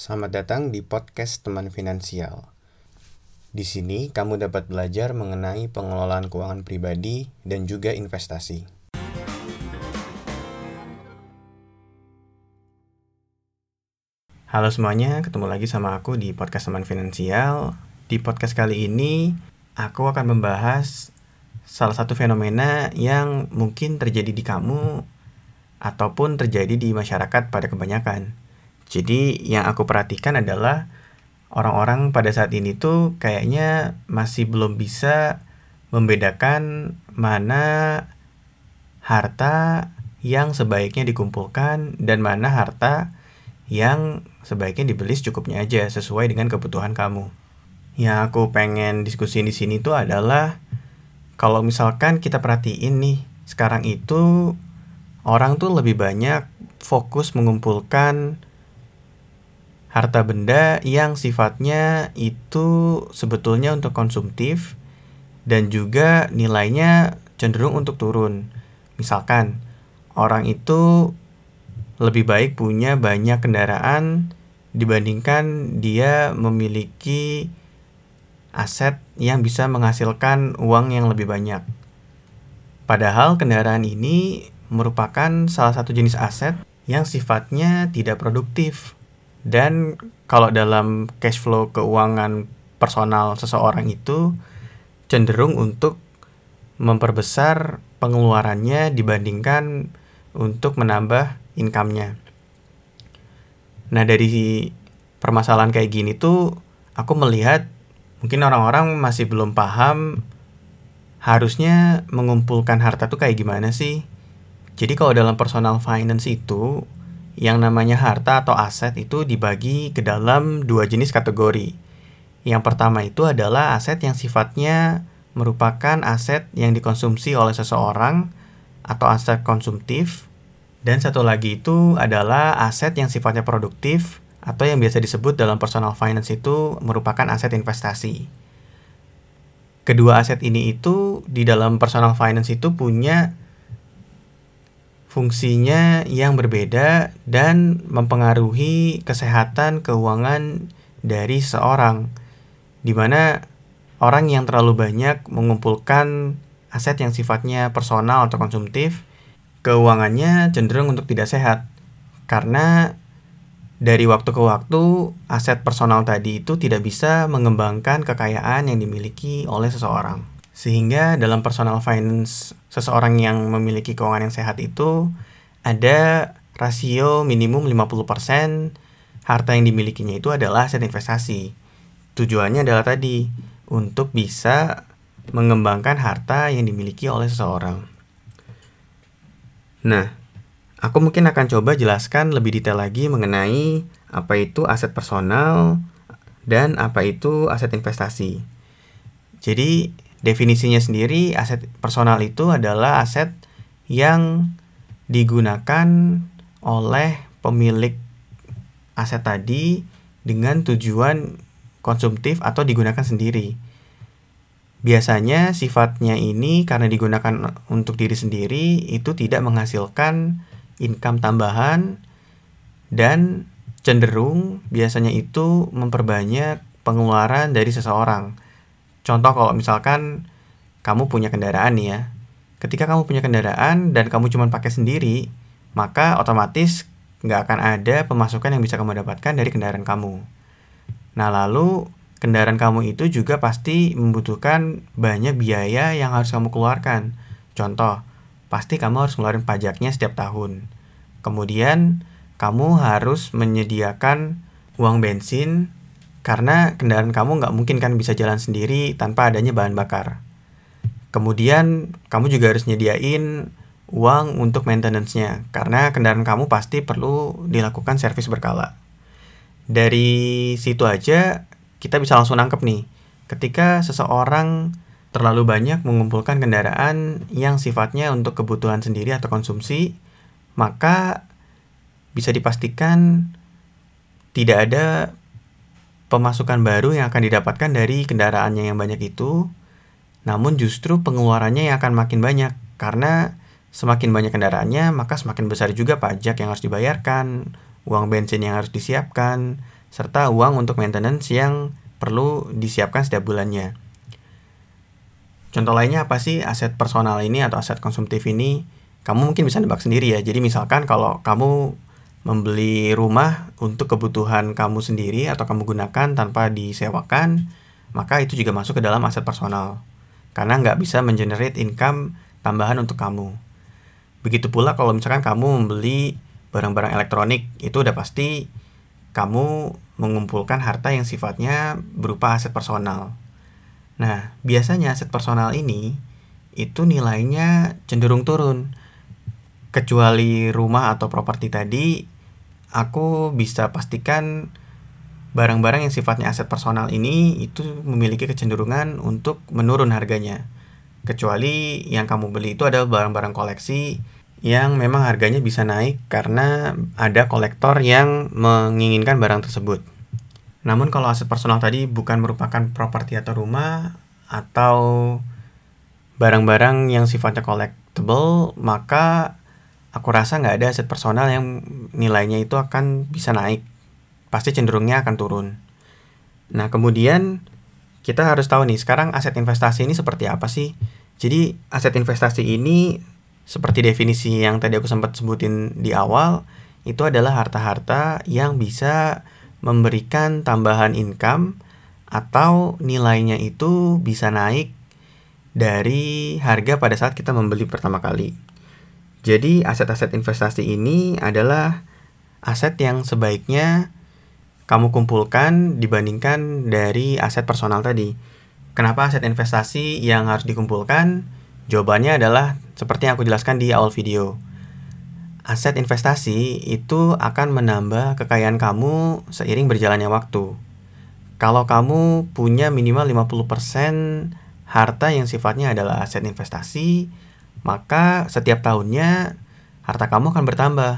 Selamat datang di podcast Teman Finansial. Di sini kamu dapat belajar mengenai pengelolaan keuangan pribadi dan juga investasi. Halo semuanya, ketemu lagi sama aku di podcast Teman Finansial. Di podcast kali ini, aku akan membahas salah satu fenomena yang mungkin terjadi di kamu ataupun terjadi di masyarakat pada kebanyakan jadi yang aku perhatikan adalah orang-orang pada saat ini tuh kayaknya masih belum bisa membedakan mana harta yang sebaiknya dikumpulkan dan mana harta yang sebaiknya dibeli secukupnya aja sesuai dengan kebutuhan kamu. Yang aku pengen diskusi di sini tuh adalah kalau misalkan kita perhatiin nih, sekarang itu orang tuh lebih banyak fokus mengumpulkan harta benda yang sifatnya itu sebetulnya untuk konsumtif dan juga nilainya cenderung untuk turun. Misalkan orang itu lebih baik punya banyak kendaraan dibandingkan dia memiliki aset yang bisa menghasilkan uang yang lebih banyak. Padahal kendaraan ini merupakan salah satu jenis aset yang sifatnya tidak produktif dan kalau dalam cash flow keuangan personal seseorang itu cenderung untuk memperbesar pengeluarannya dibandingkan untuk menambah income-nya. Nah, dari permasalahan kayak gini tuh aku melihat mungkin orang-orang masih belum paham harusnya mengumpulkan harta tuh kayak gimana sih. Jadi kalau dalam personal finance itu yang namanya harta atau aset itu dibagi ke dalam dua jenis kategori. Yang pertama itu adalah aset yang sifatnya merupakan aset yang dikonsumsi oleh seseorang atau aset konsumtif. Dan satu lagi itu adalah aset yang sifatnya produktif atau yang biasa disebut dalam personal finance itu merupakan aset investasi. Kedua aset ini itu di dalam personal finance itu punya fungsinya yang berbeda dan mempengaruhi kesehatan keuangan dari seorang, di mana orang yang terlalu banyak mengumpulkan aset yang sifatnya personal atau konsumtif, keuangannya cenderung untuk tidak sehat karena dari waktu ke waktu aset personal tadi itu tidak bisa mengembangkan kekayaan yang dimiliki oleh seseorang. Sehingga dalam personal finance seseorang yang memiliki keuangan yang sehat itu ada rasio minimum 50% harta yang dimilikinya itu adalah aset investasi. Tujuannya adalah tadi untuk bisa mengembangkan harta yang dimiliki oleh seseorang. Nah, aku mungkin akan coba jelaskan lebih detail lagi mengenai apa itu aset personal dan apa itu aset investasi. Jadi, Definisinya sendiri, aset personal itu adalah aset yang digunakan oleh pemilik aset tadi dengan tujuan konsumtif atau digunakan sendiri. Biasanya sifatnya ini karena digunakan untuk diri sendiri itu tidak menghasilkan income tambahan dan cenderung biasanya itu memperbanyak pengeluaran dari seseorang Contoh kalau misalkan kamu punya kendaraan nih ya. Ketika kamu punya kendaraan dan kamu cuma pakai sendiri, maka otomatis nggak akan ada pemasukan yang bisa kamu dapatkan dari kendaraan kamu. Nah lalu kendaraan kamu itu juga pasti membutuhkan banyak biaya yang harus kamu keluarkan. Contoh, pasti kamu harus ngeluarin pajaknya setiap tahun. Kemudian kamu harus menyediakan uang bensin karena kendaraan kamu nggak mungkin kan bisa jalan sendiri tanpa adanya bahan bakar. Kemudian kamu juga harus nyediain uang untuk maintenance-nya karena kendaraan kamu pasti perlu dilakukan servis berkala. Dari situ aja kita bisa langsung nangkep nih. Ketika seseorang terlalu banyak mengumpulkan kendaraan yang sifatnya untuk kebutuhan sendiri atau konsumsi, maka bisa dipastikan tidak ada pemasukan baru yang akan didapatkan dari kendaraannya yang banyak itu, namun justru pengeluarannya yang akan makin banyak karena semakin banyak kendaraannya maka semakin besar juga pajak yang harus dibayarkan, uang bensin yang harus disiapkan, serta uang untuk maintenance yang perlu disiapkan setiap bulannya. Contoh lainnya apa sih aset personal ini atau aset konsumtif ini? Kamu mungkin bisa nebak sendiri ya. Jadi misalkan kalau kamu membeli rumah untuk kebutuhan kamu sendiri atau kamu gunakan tanpa disewakan, maka itu juga masuk ke dalam aset personal. Karena nggak bisa mengenerate income tambahan untuk kamu. Begitu pula kalau misalkan kamu membeli barang-barang elektronik, itu udah pasti kamu mengumpulkan harta yang sifatnya berupa aset personal. Nah, biasanya aset personal ini itu nilainya cenderung turun. Kecuali rumah atau properti tadi, aku bisa pastikan barang-barang yang sifatnya aset personal ini itu memiliki kecenderungan untuk menurun harganya. Kecuali yang kamu beli itu adalah barang-barang koleksi yang memang harganya bisa naik karena ada kolektor yang menginginkan barang tersebut. Namun kalau aset personal tadi bukan merupakan properti atau rumah atau barang-barang yang sifatnya collectible, maka aku rasa nggak ada aset personal yang nilainya itu akan bisa naik. Pasti cenderungnya akan turun. Nah kemudian kita harus tahu nih sekarang aset investasi ini seperti apa sih? Jadi aset investasi ini seperti definisi yang tadi aku sempat sebutin di awal, itu adalah harta-harta yang bisa memberikan tambahan income atau nilainya itu bisa naik dari harga pada saat kita membeli pertama kali. Jadi aset-aset investasi ini adalah aset yang sebaiknya kamu kumpulkan dibandingkan dari aset personal tadi. Kenapa aset investasi yang harus dikumpulkan? Jawabannya adalah seperti yang aku jelaskan di awal video. Aset investasi itu akan menambah kekayaan kamu seiring berjalannya waktu. Kalau kamu punya minimal 50% harta yang sifatnya adalah aset investasi, maka setiap tahunnya harta kamu akan bertambah.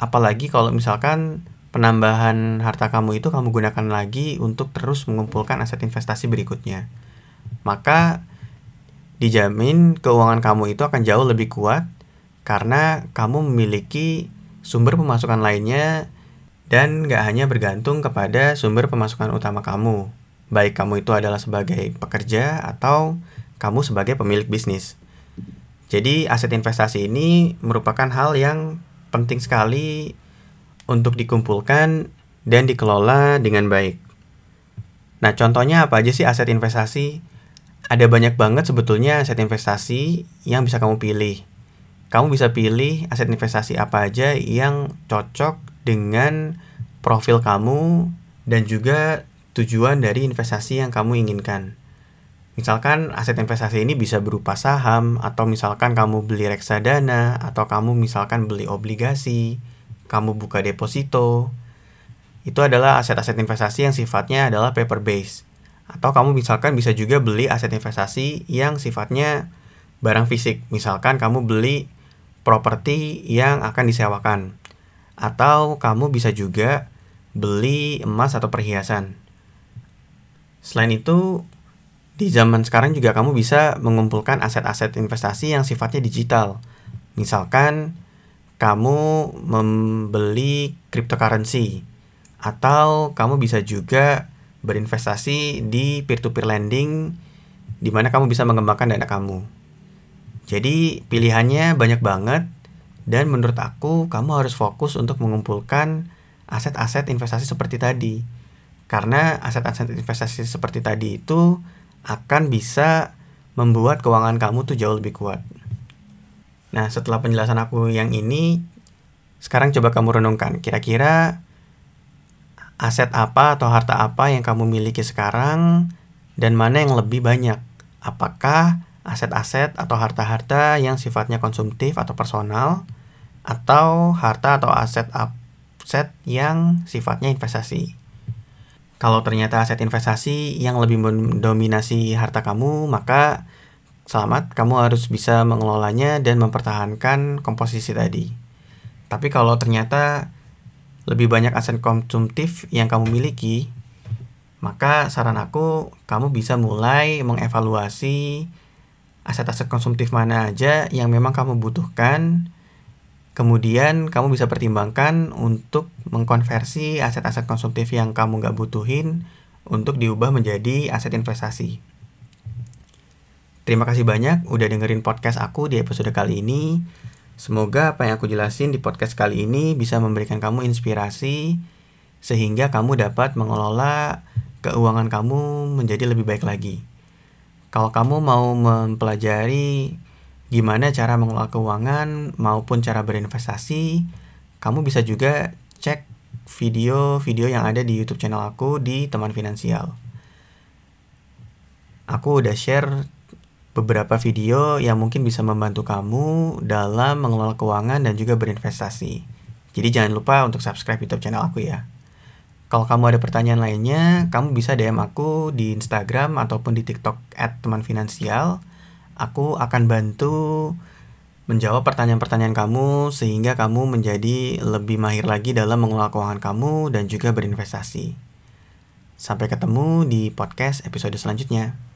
Apalagi kalau misalkan penambahan harta kamu itu kamu gunakan lagi untuk terus mengumpulkan aset investasi berikutnya. Maka dijamin keuangan kamu itu akan jauh lebih kuat karena kamu memiliki sumber pemasukan lainnya dan gak hanya bergantung kepada sumber pemasukan utama kamu, baik kamu itu adalah sebagai pekerja atau kamu sebagai pemilik bisnis. Jadi aset investasi ini merupakan hal yang penting sekali untuk dikumpulkan dan dikelola dengan baik. Nah, contohnya apa aja sih aset investasi? ada banyak banget sebetulnya aset investasi yang bisa kamu pilih. Kamu bisa pilih aset investasi apa aja yang cocok dengan profil kamu dan juga tujuan dari investasi yang kamu inginkan. Misalkan aset investasi ini bisa berupa saham atau misalkan kamu beli reksadana atau kamu misalkan beli obligasi, kamu buka deposito. Itu adalah aset-aset investasi yang sifatnya adalah paper base atau kamu misalkan bisa juga beli aset investasi yang sifatnya barang fisik. Misalkan kamu beli properti yang akan disewakan. Atau kamu bisa juga beli emas atau perhiasan. Selain itu, di zaman sekarang juga kamu bisa mengumpulkan aset-aset investasi yang sifatnya digital. Misalkan kamu membeli cryptocurrency atau kamu bisa juga berinvestasi di peer-to-peer lending di mana kamu bisa mengembangkan dana kamu. Jadi pilihannya banyak banget dan menurut aku kamu harus fokus untuk mengumpulkan aset-aset investasi seperti tadi. Karena aset-aset investasi seperti tadi itu akan bisa membuat keuangan kamu tuh jauh lebih kuat. Nah, setelah penjelasan aku yang ini, sekarang coba kamu renungkan, kira-kira aset apa atau harta apa yang kamu miliki sekarang dan mana yang lebih banyak. Apakah aset-aset atau harta-harta yang sifatnya konsumtif atau personal atau harta atau aset-aset yang sifatnya investasi. Kalau ternyata aset investasi yang lebih mendominasi harta kamu, maka selamat kamu harus bisa mengelolanya dan mempertahankan komposisi tadi. Tapi kalau ternyata lebih banyak aset konsumtif yang kamu miliki, maka saran aku kamu bisa mulai mengevaluasi aset-aset konsumtif mana aja yang memang kamu butuhkan Kemudian kamu bisa pertimbangkan untuk mengkonversi aset-aset konsumtif yang kamu nggak butuhin untuk diubah menjadi aset investasi. Terima kasih banyak udah dengerin podcast aku di episode kali ini. Semoga apa yang aku jelasin di podcast kali ini bisa memberikan kamu inspirasi sehingga kamu dapat mengelola keuangan kamu menjadi lebih baik lagi. Kalau kamu mau mempelajari gimana cara mengelola keuangan maupun cara berinvestasi, kamu bisa juga cek video-video yang ada di YouTube channel aku di Teman Finansial. Aku udah share beberapa video yang mungkin bisa membantu kamu dalam mengelola keuangan dan juga berinvestasi. Jadi jangan lupa untuk subscribe YouTube channel aku ya. Kalau kamu ada pertanyaan lainnya, kamu bisa DM aku di Instagram ataupun di TikTok @temanfinansial aku akan bantu menjawab pertanyaan-pertanyaan kamu sehingga kamu menjadi lebih mahir lagi dalam mengelola keuangan kamu dan juga berinvestasi. Sampai ketemu di podcast episode selanjutnya.